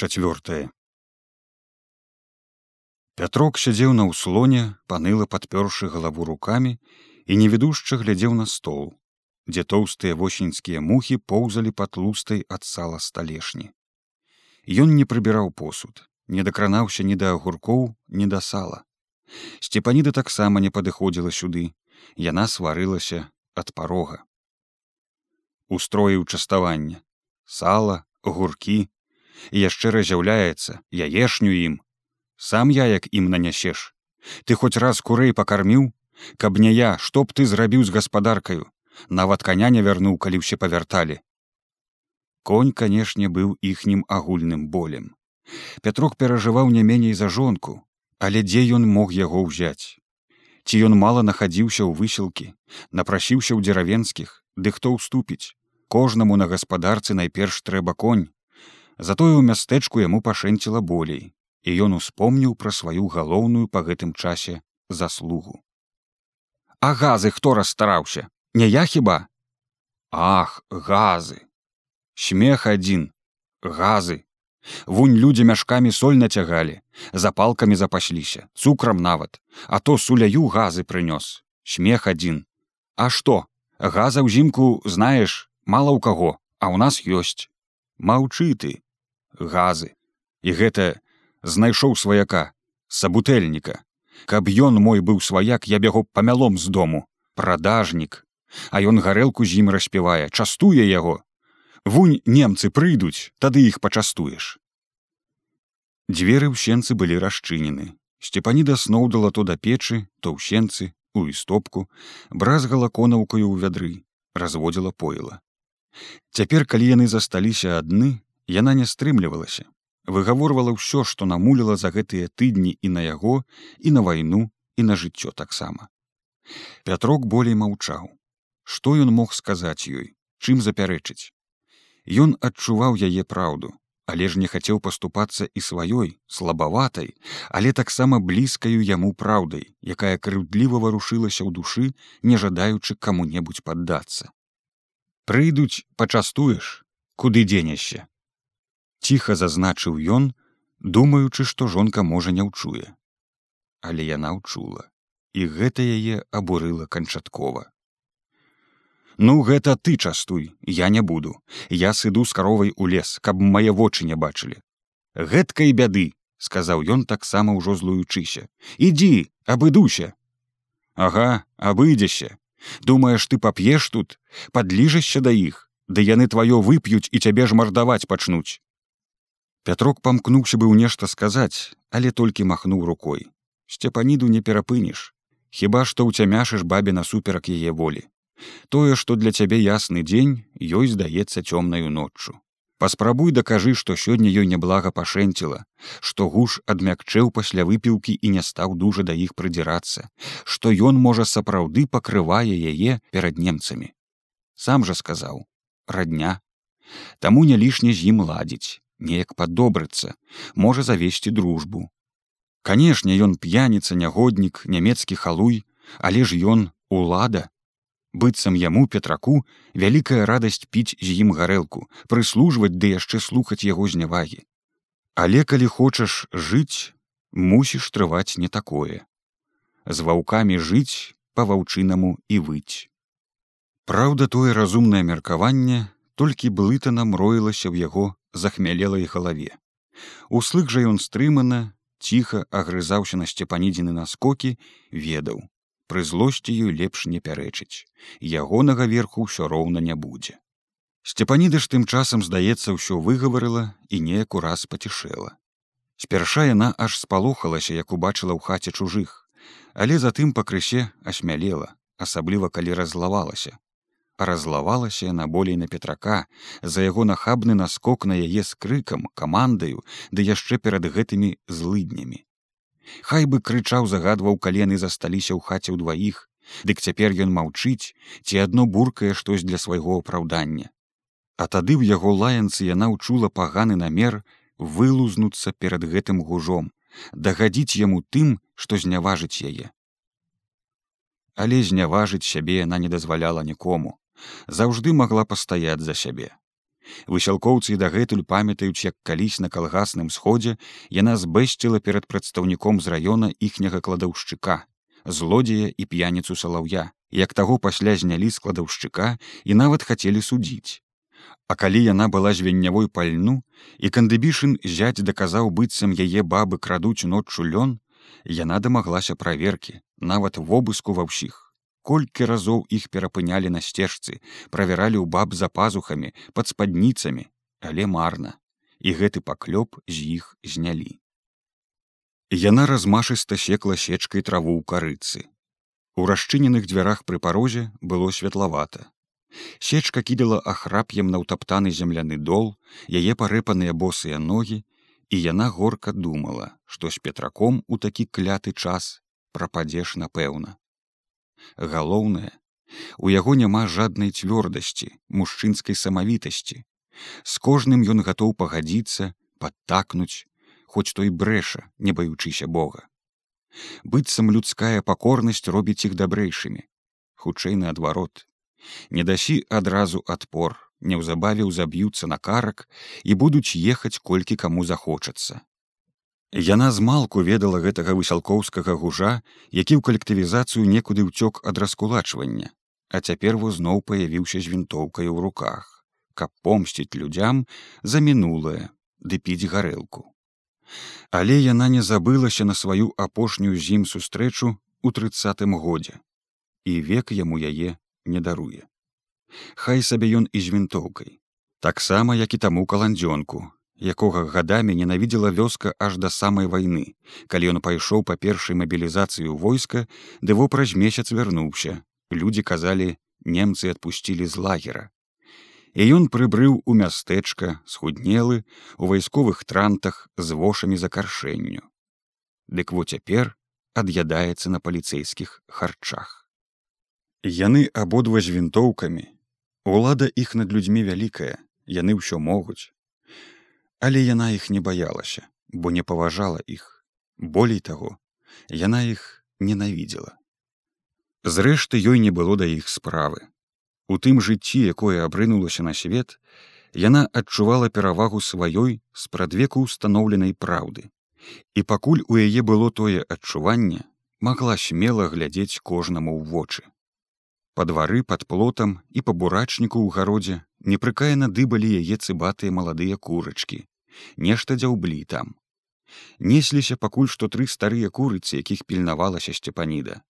Чацвёртае. Пятрок сядзеў на ўслоне, паныла падпёршы галаву рукамі і невідушча глядзеў на стол, дзе тоўстыя восеньскія мухі поўзалі па тлустай ад сала сталешні. Ён не прыбіраў посуд, не дакранаўся ні да агуркоў, ні да сала. Сцепаніда таксама не падыходзіла сюды, яна сварылася ад парога. Устроіў частаванне: сала, гуркі, яшчэ разяўляецца яешню ім. Сам я як ім нанясеш ты хоць раз курэй пакарміў каб не я што б ты зрабіў з гаспадаркаю? Нават каня не вярнуў калі ўсе павярталі. Конь канешне быў іхнім агульным болем. Пятрок перажываў не меней за жонку але дзе ён мог яго ўзяць? Ці ён мала нахадзіўся ў высілкі напрасіўся ў дзеравенскіх ды хто ўступіць? Кожнаму на гаспадарцы найперш трэба конь Затое ў мястэчку яму пашэнціла болей, і ён успомніў пра сваю галоўную па гэтым часе заслугу. А газы хто расстараўся, не я хіба? Ах, газы! Смех адзін, газы. Вунь людзі мяшкамі соль нацягалі, запалкамі запасліся, цукрам нават, а то суляю газы прынёс. Смех адзін. А што? Газа ўзімку знаеш, мала ў каго, а ў нас ёсць. Маўчы ты, газы. І гэта знайшоў сваяка сабутэльніка. Каб ён мой быў сваяк я бегу памялом з дому. Продажнік а ён гарэлку з ім распявае частуе яго. Вунь немцы прыйдуць тады іх пачастуеш. Дзверы ў сенцы былі расчынены. Сцепаніда сноўдала то да печы то ў сенцы у істопку бразгала конаўкаю ў вядры разводзіла пойла цяпер калі яны засталіся адны Яна не стрымлівалася, выгаворвала ўсё, што намуліла за гэтыя тыдні і на яго і на вайну і на жыццё таксама. Пятрок болей маўчаў. Што ён мог сказаць ёй, чым запярэчыць. Ён адчуваў яе праўду, але ж не хацеў паступацца і сваёй слабаватай, але таксама блізкаю яму праўдай, якая крыўдліва варушылася ў душы, не жадаючы каму-небудзь паддацца. Прыйдуць, пачастуеш, куды дзенешся, ціха зазначыў ён думаючы што жонка можа не ўчуе. Але яна ўчула і гэта яе абурыла канчаткова. Ну гэта ты частуй я не буду. Я сыду з каровай у лес каб мае вочы не бачылі гэткай бяды сказаў ён таксама ўжо злуючыся. Ідзі абыдуся ага абыдзеся. Думаеш ты пап'еш тут? Падліжашся да іх? Ды яны тваё вып'юць і цябе ж мардаваць пачнуць Пятрок памкнуўся быў нешта сказаць, але толькі махнуў рукой. Сцепаніду не перапынеш. Хіба што ўцямяшыш бабе насуперак яе волі. Тое, што для цябе ясны дзень, ёй здаецца цёмнаю ноччу. Паспрабуй дакажы, што сёння ёй няблага пашэнціла, што гуш адмякчэў пасля выпіўкі і не стаў дужа да іх прыдзірацца, што ён можа сапраўды пакрывае яе перад немцамі. Сам жа сказаў: радня. Таму не лішне з ім ладзіць, неяк падобрыцца, можа завесці дружбу. Канешне, ён п'яніца, нягоднік, нямецкі халуй, але ж ён улада. Быццам яму петраку вялікая радасць піць з ім гарэлку, прыслужваць ды яшчэ слухаць яго знявагі. Але калі хочаш жыць, мусіш трываць не такое. З ваўкамі жыць па ваўчынаму і выць. Праўда, тое разумнае меркаванне толькі блытанам роілася ў яго захмялелай галаве. Услых жа ён стрымана, ціха агрызаўся на сцепанідзіны наскокі, ведаў. Пры злосці ёй лепш не пярэчыць. Ягонага верху ўсё роўна не будзе. Сцепаніда ж тым часам, здаецца, ўсё выгаварыла і неяк ураз пацішэла. Спярша яна аж спалохалася, як убачыла ў хаце чужых, але затым пакрысе асмялела, асабліва калі разлавалася, разлавалася яна болей на петрака за яго нахабны наскок на яе з крыкам камандаю ды яшчэ перад гэтымі злыднямі. Хай бы крычаў загадваў калены засталіся ў хаце ўдваіх дык цяпер ён маўчыць ці адно буркае штось для свайго апраўдання. А тады ў яго лаянцы яна ўчула паганы намер вылузнуцца перад гэтым гужом дагадзіць яму тым што зняважыць яе. Але зняважыць сябе яна не дазваляла нікому заўжды магла пастаяць за сябе. Высялкоўцы дагэтуль памятаюць, як калісь на калгасным сходзе яна збэсціла перад прадстаўніком з раёна іхняга кладаўшчыка, злодзея і п'яніцу салаўя, як таго пасля знялі складаўшчыка і нават хацелі судзіць. А калі яна была звеннявой пальну і кандыбішын зяць даказаў быццам яе бабы крадуць ноччу лён, яна дамаглася праверкі, нават вобыску ва ўсіх колькі разоў іх перапынялі на сцежцы правяралі ў баб за пазухамі под спадніцамі але марна і гэты паклёп з іх знялі яна размашыста секла сечкай траву ў карыцы. У расчыненых дзвярах пры парозе было светлавата. Сечка кідала ахрап'ем на ўтаптаны земляны дол яе парэпаныя босыя ногі і яна горка думала што з петраком у такі кляты час прападзеш напэўна галоўнае у яго няма жаднай цвёрдасці мужчынскай самавітасці. З кожным ён гатоў пагадзіцца падтакнуць хоць той брэша не баючыся бога. Быццам людская пакорнасць робіць іх дабрэйшымі. Хутчэй наадварот. Не дасі адразу адпор неўзабаве ўзаб'юцца на карак і будуць ехаць колькі каму захочацца Яна змалку ведала гэтага высялкоўскага гужа, які ў калектывізацыю некуды ўцёк ад раскулачвання, а цяпер во зноў паявіўся з вінтоўкай у руках, каб помсціць людзям за мінулае ды піць гарэлку. Але яна не забылася на сваю апошнюю зім сустрэчу у трыццатым годзе, і век яму яе не даруе. Хай сабе ён і з вінтоўкай, таксама як і таму каландзёнку, якога гадамі ненавідзела вёска аж да самай вайны, калі ён пайшоў па першай мабілізацыю войска, ды во праз месяц вярнуўся. Людзі казалі, немцы адпусцілі з лагера. І ён прыбрыў у мястэчка, схуднелы, у вайсковых трантах з вошамі за каршэнню. Дык во цяпер ад'ядаецца на паліцэйскіх харчах. Яны абодва з вінтоўкамі. Улада іх над людзьмі вялікая, яны ўсё могуць, але яна іх не баялася бо не паважала іх. Болей таго яна іх ненавідзела. Зрэшты ёй не было да іх справы. У тым жыцці якое абрынулася на свет яна адчувала перавагу сваёй спрадвеку установленай праўды. І пакуль у яе было тое адчуванне магла смела глядзець кожнаму ў вочы. Па двары под плотам і па бурачніку ў гародзе непрыкаяна дыбалі яе цыбатыя маладыя курачкі нешта дзяўблі там. Несліся пакуль што тры старыя курыцы якіх пільнавалася сцепаніда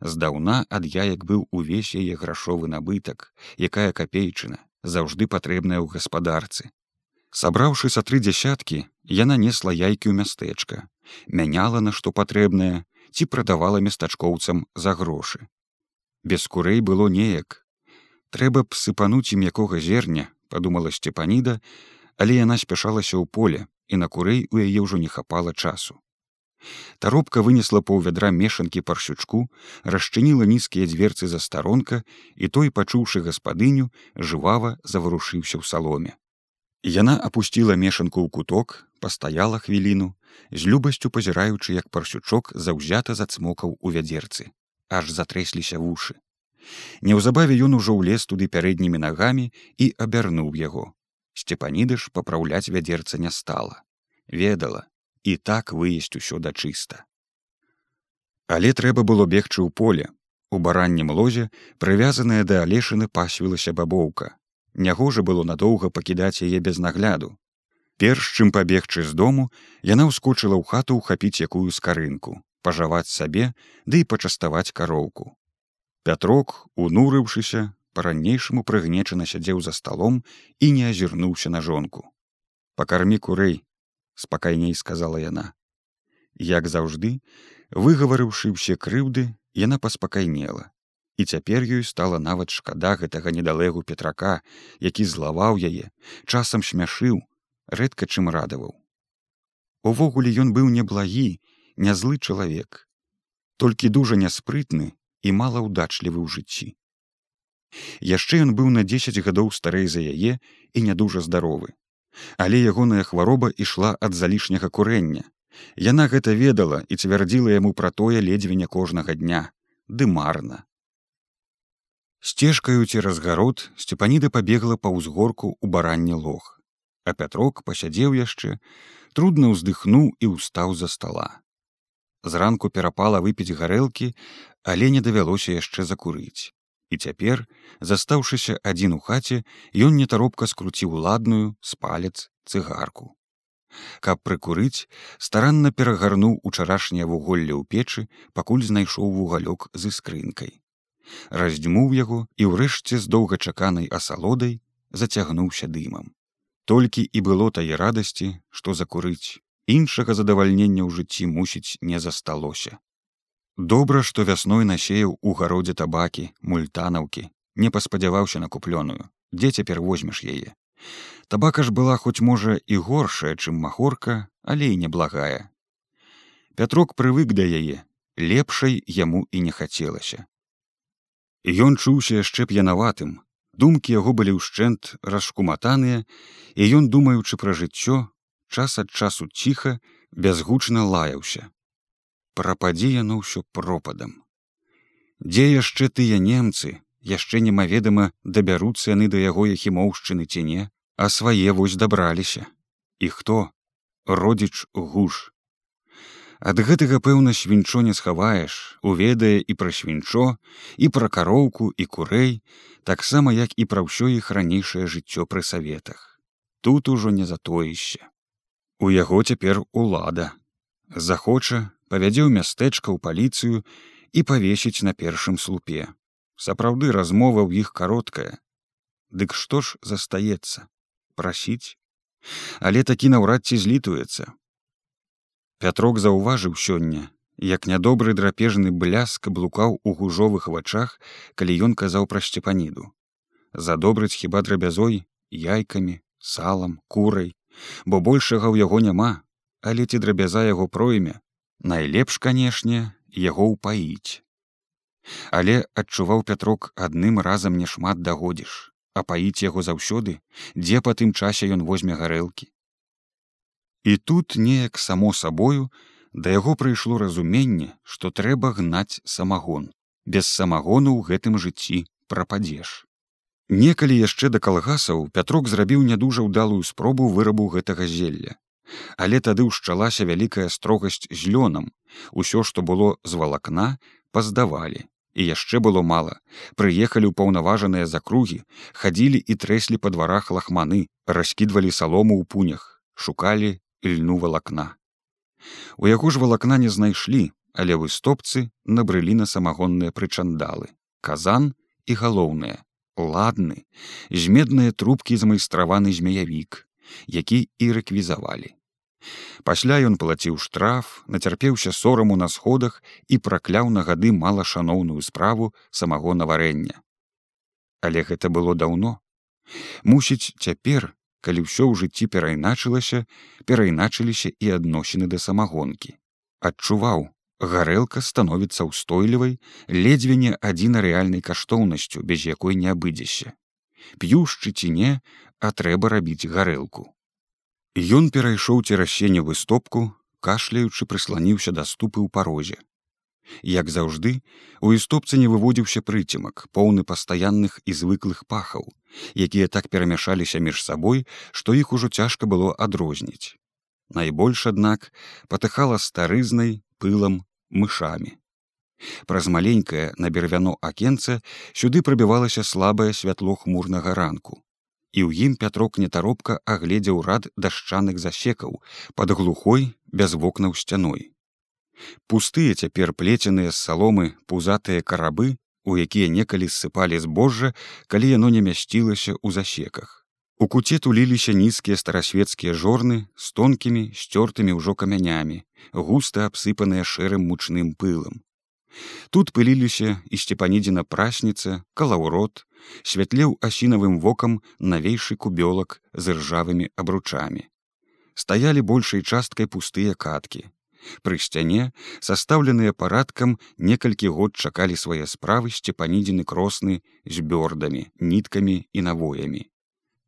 здаўна ад яек быў увесь яе грашовы набытак якая капейчына заўжды патрэбная ў гаспадарцы. Сабраўшы са тры дзясяткі яна несла яйкі ў мястэчка мяняла на што патрэбнае ці прадавала местачкоўцам за грошы. Без курэй было неяк. Трэба б сыпануць ім якога зерня подумала сцепаніда але яна спяшалася ў поле і на курэй у яе ўжо не хапала часу. Таропка вынесла паў вядра мешанкі паршючку, расчыніла нізкія дзверцы за старонка і той, пачуўшы гаспадыню, жывава заварушыўся ў саломе. Яна апусціла мешанку ў куток, пастаяла хвіліну, з любасцю пазіраючы, як паршючок заўзята зацмокаў у вядзерцы, аж затрэсліся вушы. Неўзабаве ён ужо ўлез туды пярэднімі нагамі і абярнуў яго. Сцепанідыш папраўляць вядзерца не стала. Ведала, і так выесць усё дачыста. Але трэба было бегчы ў поле. У бараннім лозе, прывязаная да алешыны пасвілася бабоўка. Нягожа было надоўга пакідаць яе без нагляду. Перш чым пабегчы з дому, яна ўскочыла ў хату ўхапіць якую скарынку, пажаваць сабе ды да і пачаставаць кароўку. Пятрок, унурыўшыся, па-ранейшаму прыгнечана сядзеў за сталом і не азірнуўся на жонку. Пакармі курэй, спакайней сказала яна. Як заўжды, выгаварыўшы ўсе крыўды, яна паспакайнела. І цяпер ёй стала нават шкада гэтага недалэгу петрака, які злаваў яе, часам смяшыў, рэдка чым радаваў. Увогуле ён быў неблагі, не злы чалавек, толькі дужа няспрытны і малаўдачлівы ў жыцці. Яшчэ ён быў на 10 гадоў старэй за яе і не дужа здаровы. Але ягоная хвароба ішла ад залішняга курэння. Яна гэта ведала і цвярдзіла яму пра тое ледзьве не кожнага дня, ды марна. Сцежкаю цераз гарод сцепаніда пабегла па ўзгорку ў баранне лог, а пятрок пасядзеў яшчэ, трудна ўздыхнуў і ўстаў за стола. Зранку перапала выпіць гарэлкі, але не давялося яшчэ закурыць. І цяпер, застаўшыся адзін у хаце, ён нетаропка скруціў ладную з палец цыгарку. Каб прыкурыць, старанна перагарнуў учарашняе вуголле ў печы, пакуль знайшоў вугалёк з іскрынкай раздзьмуў яго і ўрэшце з доўгачаканай асалодай зацягнуўся дымам. Толькі і было тае радасці, што закурыць, іншага задавальнення ў жыцці мусіць не засталося. Добра, што вясной насеяў у гародзе табакі, мультанаўкі, не паспадзяваўся на куплёную, дзе цяпер возьмеш яе. Табака ж была хоць можа і горшая, чым махорка, але і неблагая. Пятрок прывык да яе, лепшай яму і не хацелася. Ён чуўся яшчэ п'янаватым. Думкі яго былі ўшчэнт расшкуматаныя, і ён, думаючы пра жыццё, час ад часу ціха, бязгучна лаяўся. Прападзе яно ўсё пропадам. Дзе яшчэ тыя немцы, яшчэ немаведама дабяруцца яны да яго яхімоўшчыны ці не, а свае вось дабраліся. І хто? Родзіч гуш. Ад гэтага пэўна свінчо не схаваеш, уведае і пра свінчо, і пра кароўку і курэй, таксама як і пра ўсё іх ранейшае жыццё пры саветах. Тут ужо не затоішся. У яго цяпер улада. Захоча, павядзе ў мястэчка ў паліцыю і павесіць на першым слупе. Сапраўды размова ў іх кароткая. Дык што ж застаецца? Прасіць. Але такі наўрад ці злітуецца, Пятрок заўважыў сёння, як нядобры драпежны бляск блукаў у гужовых вачах, калі ён казаў пра сцепаніду. Задобрыць хіба драбязой, яйкамі, салам, курай, бо большага ў яго няма, але ці драбяза яго пройме, найлепш, канешне, яго ўпаіць. Але адчуваў пятрок адным разам няшмат дагодзіш, а паіць яго заўсёды, дзе па тым часе ён возьме гарэлкі. І тут неяк само сабою да яго прыйшло разуменне, што трэба гнаць самагон. Без самагону ў гэтым жыцці прападзеш. Некалі яшчэ да калгасаў Пятрок зрабіў нядужа ўдалую спробу вырабу гэтага зелля. Але тады ўшчалася вялікая строгасць з лёнам. Усё, што было з валакна, паздавалі. І яшчэ было мала. Прыехалі ў паўнаважаныя закругі, хадзілі і трэслі па дварах лахманы, раскідвалі салому ў пунях, шукалі ільну валакна. У яго ж валакна не знайшлі, але выстопцы набрылі на самагонныя прычандалы, казан і галоўныя, ладны, з медныя трубкі змайстраваны змеявік, які і рэквізавалі. Пасля ён плаціў штраф, нацярпеўся сораму на сходах і пракляў на гады малашаноўную справу самагона варэння. Але гэта было даўно. Мусіць, цяпер калі ўсё ў жыцці перайначылася, перайначыліся і адносіны да самагонкі. Адчуваў, гарэлка становіцца ўстойлівай, ледзьве не адзіна рэальнай каштоўнасцю, без якой не абыдзеся. П'юшчы ці не, а трэба рабіць гарэлку. Ён перайшоў церасенне выстопку, кашляючы прысланіўся да ступы ў парозе. Як заўжды, у істопцы не выводзіўся прыцемак, поўны пастаянных і звыклых пахаў, якія так перамяшаліся між сабой, што іх ужо цяжка было адрозніць. Найбольш, аднак, патыхала старызнай пылам мышамі. Праз маленькае на бервяно акенца сюды прабівалася слабае святло хмурнага ранку. І ў ім пятрок нетаропка агледзеў рад дашчаных засекаў пад глухой без вокнаў сцяной. Пустыя цяпер плеценыя з саломы пузатыя карабы у якія некалі ссыпалі збожжа калі яно не мясцілася ў засеках. У куце туліліся нізкія старасветскія жорны з тонкімі сцёртымі ўжо камянямі густа абсыпаныя шэрым мучным пылам тут пыліліся і сцепанідзена прасніца калаўрот святлеў асінавым вокам навейшы кубёлак з ржавымі абручамі стаялі большай часткай пустыя каткі Пры сцяне, састаўленыя парадкам, некалькі год чакалі свае справы сцепанідзены кросны з бёрдамі, ніткамі і навоямі.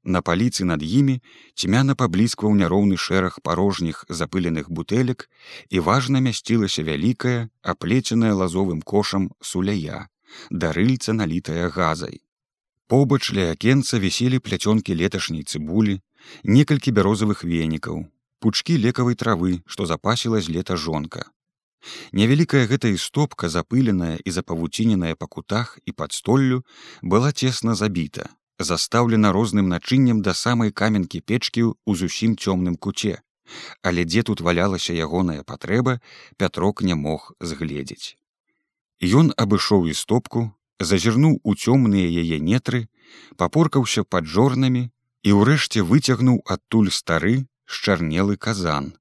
На паліцы над імі цьмяна пабліскваў няроўны шэраг парожніх запыленых бутэлек і важна мясцілася вялікая, аплеценая лазовым кошам суляя, дарыльца налітая газай. Побач ля акенца віселі пляцёнкі леташняй цыбулі, некалькі бярозавых венікаў, пучкі лекавай травы, што запасіла з лета жонка. Невялікая гэта істопка запыленая і запавуціненая па кутах і пад столлю была цесна забіта, застаўлена розным начыннем да самай каменкі печкі ў зусім цёмным куце. Але дзе тут валялася ягоная патрэба, пятрок не мог згледзець. Ён абышоў і стопку, зазірнуў у цёмныя яе нетры, папоркаўся пад жорнамі і ўрэшце выцягнуў адтуль стары шчарнелы казан,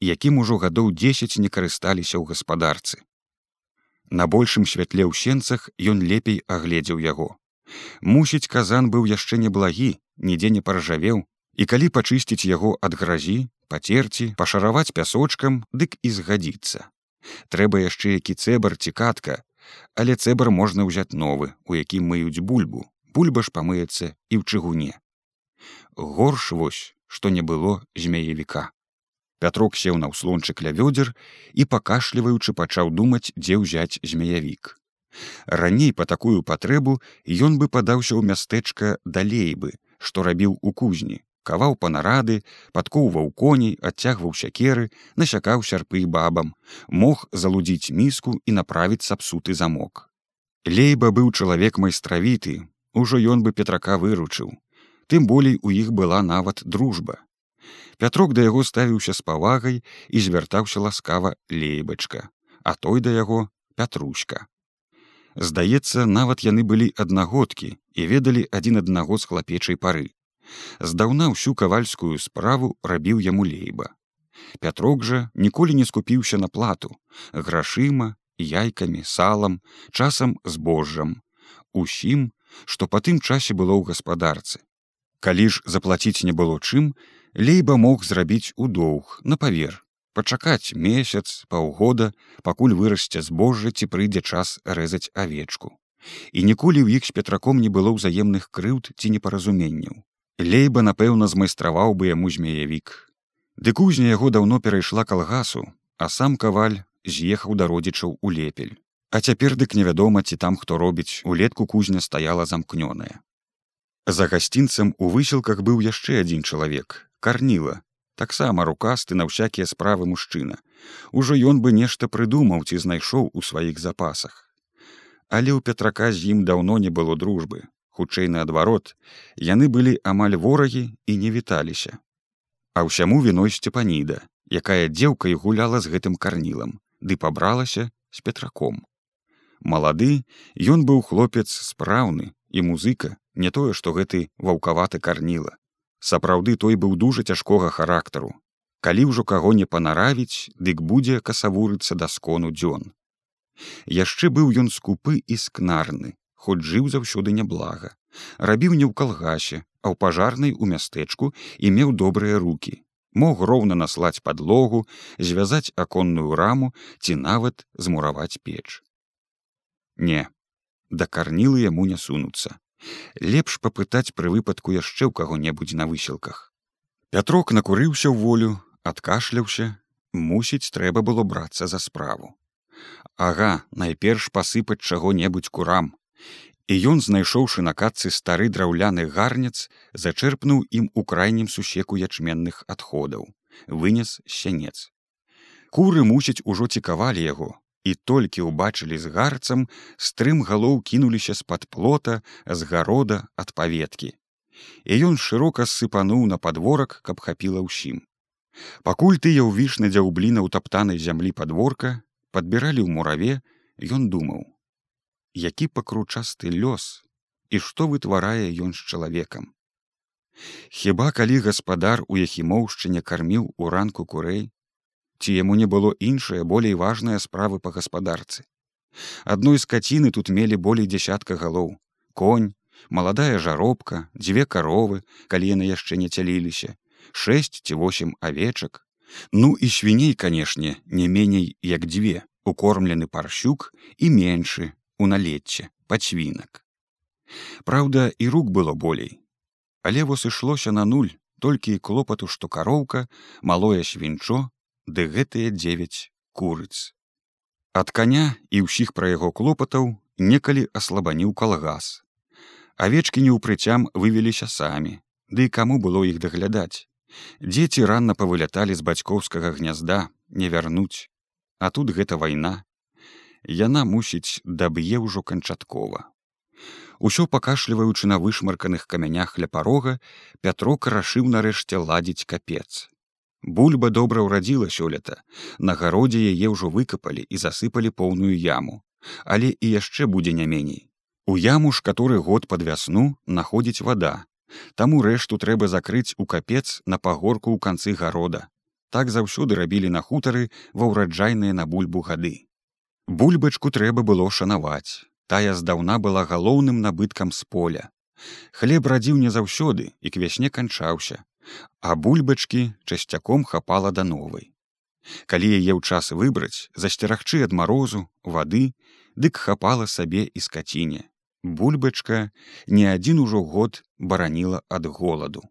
якім ужо гадоў дзесяць не карысталіся ў гаспадарцы. На большым святле ў сенцах ён лепей агледзеў яго. Мусіць, казан быў яшчэ неблагі, нідзе не паржавеў, і калі пачысціць яго ад гразі, пацерці, пашараваць пясочкам, дык і згадзіцца. Трэба яшчэ які цэбар ці катка, але цэбар можна ўзяць новы, у якім мыюць бульбу, бульба ж памыецца і ў чыгуне. Горш вось, што не было змяевіка. Пятрок сеў на ўслончык ля вёдзер і пакашліваючы пачаў думаць, дзе ўзяць змяявік. Раней па такую патрэбу ён бы падаўся ў мястэчка далей бы, што рабіў у кузні, каваў панарады, падкоўваў коней, адцягваў сякеры, насякаў сярпы бабам, мог залудзіць міску і направіць сапсуты замок. Лейба быў чалавек майстравіты, ужо ён бы петрака выручыў. Тым болей у іх была нават дружба. Пятрок да яго ставіўся з павагай і звяртаўся ласкава лейбачка, а той да яго пятрушка. Здаецца, нават яны былі аднагодкі і ведалі адзін аднаго з хлапечай пары. Здаўна ўсю кавальскую справу рабіў яму лейба. Пятрок жа ніколі не скупіўся на плату, грашыма, яйкамі, салам, часам збожжам, усім, што па тым часе было ў гаспадарцы. Калі ж заплаціць не было чым, лейба мог зрабіць у доўг на павер пачакаць месяц паўгода пакуль вырасце збожжа ці прыйдзе час рэзаць авечку. І ніколі ў іх з петраком не было ўзаемных крыўд ці непаразуменняў. Лейба напэўна змайстраваў бы яму змеявік ды кузня яго даўно перайшла калгасу а сам каваль з'ехаў да родзічаў у лепель. А цяпер дык невядома ці там хто робіць. Улетку кузня стаяла замкнёная. За гасцінцам у высілках быў яшчэ адзін чалавек карніла таксама рукасты на ўсякія справы мужчына. Ужо ён бы нешта прыдумаў ці знайшоў у сваіх запасах. Але ў пятрака з ім даўно не было дружбы, хутчэй наадварот, яны былі амаль ворагі і не віталіся. А ўсяму віной сцепаніда, якая дзеўка і гуляла з гэтым карнілам, ды пабралася з петраком. Малады ён быў хлопец спраўны і музыка, не тое, што гэты ваўкаваты карніла сапраўды той быў дужа цяжкога характару. Калі ўжо каго не панаравіць дык будзе касавурыцца да скону дзён. Яшчэ быў ён скупы і скнарны хоць жыў заўсёды няблага. Рабіў не ў калгасе а ў пажарнай у мястэчку і меў добрыя руки мог роўна наслаць падлогу звязаць аконную раму ці нават змураваць печ. Не да карнілы яму не сунуцца лепш папытаць пры выпадку яшчэ ў каго-небудзь на высілках. Пятрок накурыўся ў волю, адкашляўся, мусіць, трэба было брацца за справу. Ага, найперш пасыпаць чаго-небудзь курам. І ён, знайшоўшы на катцы стары драўляны гарнец, зачэрпнуў ім у крайнім сусеку ячменных адходаў, вынес сянец. Куры мусіць ужо цікавалі яго, і толькі ўбачылі з гарцам стрым галоў кінуліся з-пад плота з гарода ад паветкі. І ён шырока сыпануў на падворак каб хапіла ўсім. Пакуль тыя ўвішны дзяўбліна ў таптанай зямлі падворка падбіралі ў мураве ён думаў які пакручасты лёс і што вытварае ён з чалавекам? Хіба калі гаспадар у яхімоўшчыне карміў у ранку курэй ці яму не было іншае болей важныя справы па гаспадарцы. Адной скаціны тут мелі болей дзясятка галоў. Конь маладая жаробка дзве каровы калі яны яшчэ не цяліліся шэсць ці восем авечак. Ну і свіней канешне не меней як дзве укормлены парщук і меншы у налецце пацвінак. Праўда і рук было болей. Але вось ішлося на нуль толькі клопату што кароўка малое свінчо ды гэтыя дзевяць курыц. Ад каня і ўсіх пра яго клопатаў некалі аслабаніў калгас. Авечкі неўпрыцям вывеліся самі, ды і каму было іх даглядаць. Дзеці ранна павыляталі з бацькоўскага гнязда, не вярнуць, А тут гэта вайна. Яна мусіць даб'е ўжо канчаткова. Усё пакашліваючы на вышмарканых камянях ля парога, Пятро карашыў нарэшце ладзіць капец. Бульба добра ўрадзіла сёлета. На гародзе яе ўжо выкапалі і засыпалі поўную яму, але і яшчэ будзе не меней. У яму ж каторы год пад вясну находзіць вада. Таму рэшту трэба закрыць у капец на пагорку ў канцы гарода. Так заўсёды рабілі на хутары ва ўраджайныя на бульбу гады. Бульбачку трэба было шанаваць. Тая здаўна была галоўным набыткам з поля. Хлеб радзіў не заўсёды і к вясне канчаўся, а бульбачкі часцяком хапала да новай. Калі яе ў час выбраць, засцерагчы ад марозу, вады, дык хапала сабе і скаціне. Бульбачка не адзін ужо год бараніла ад голаду.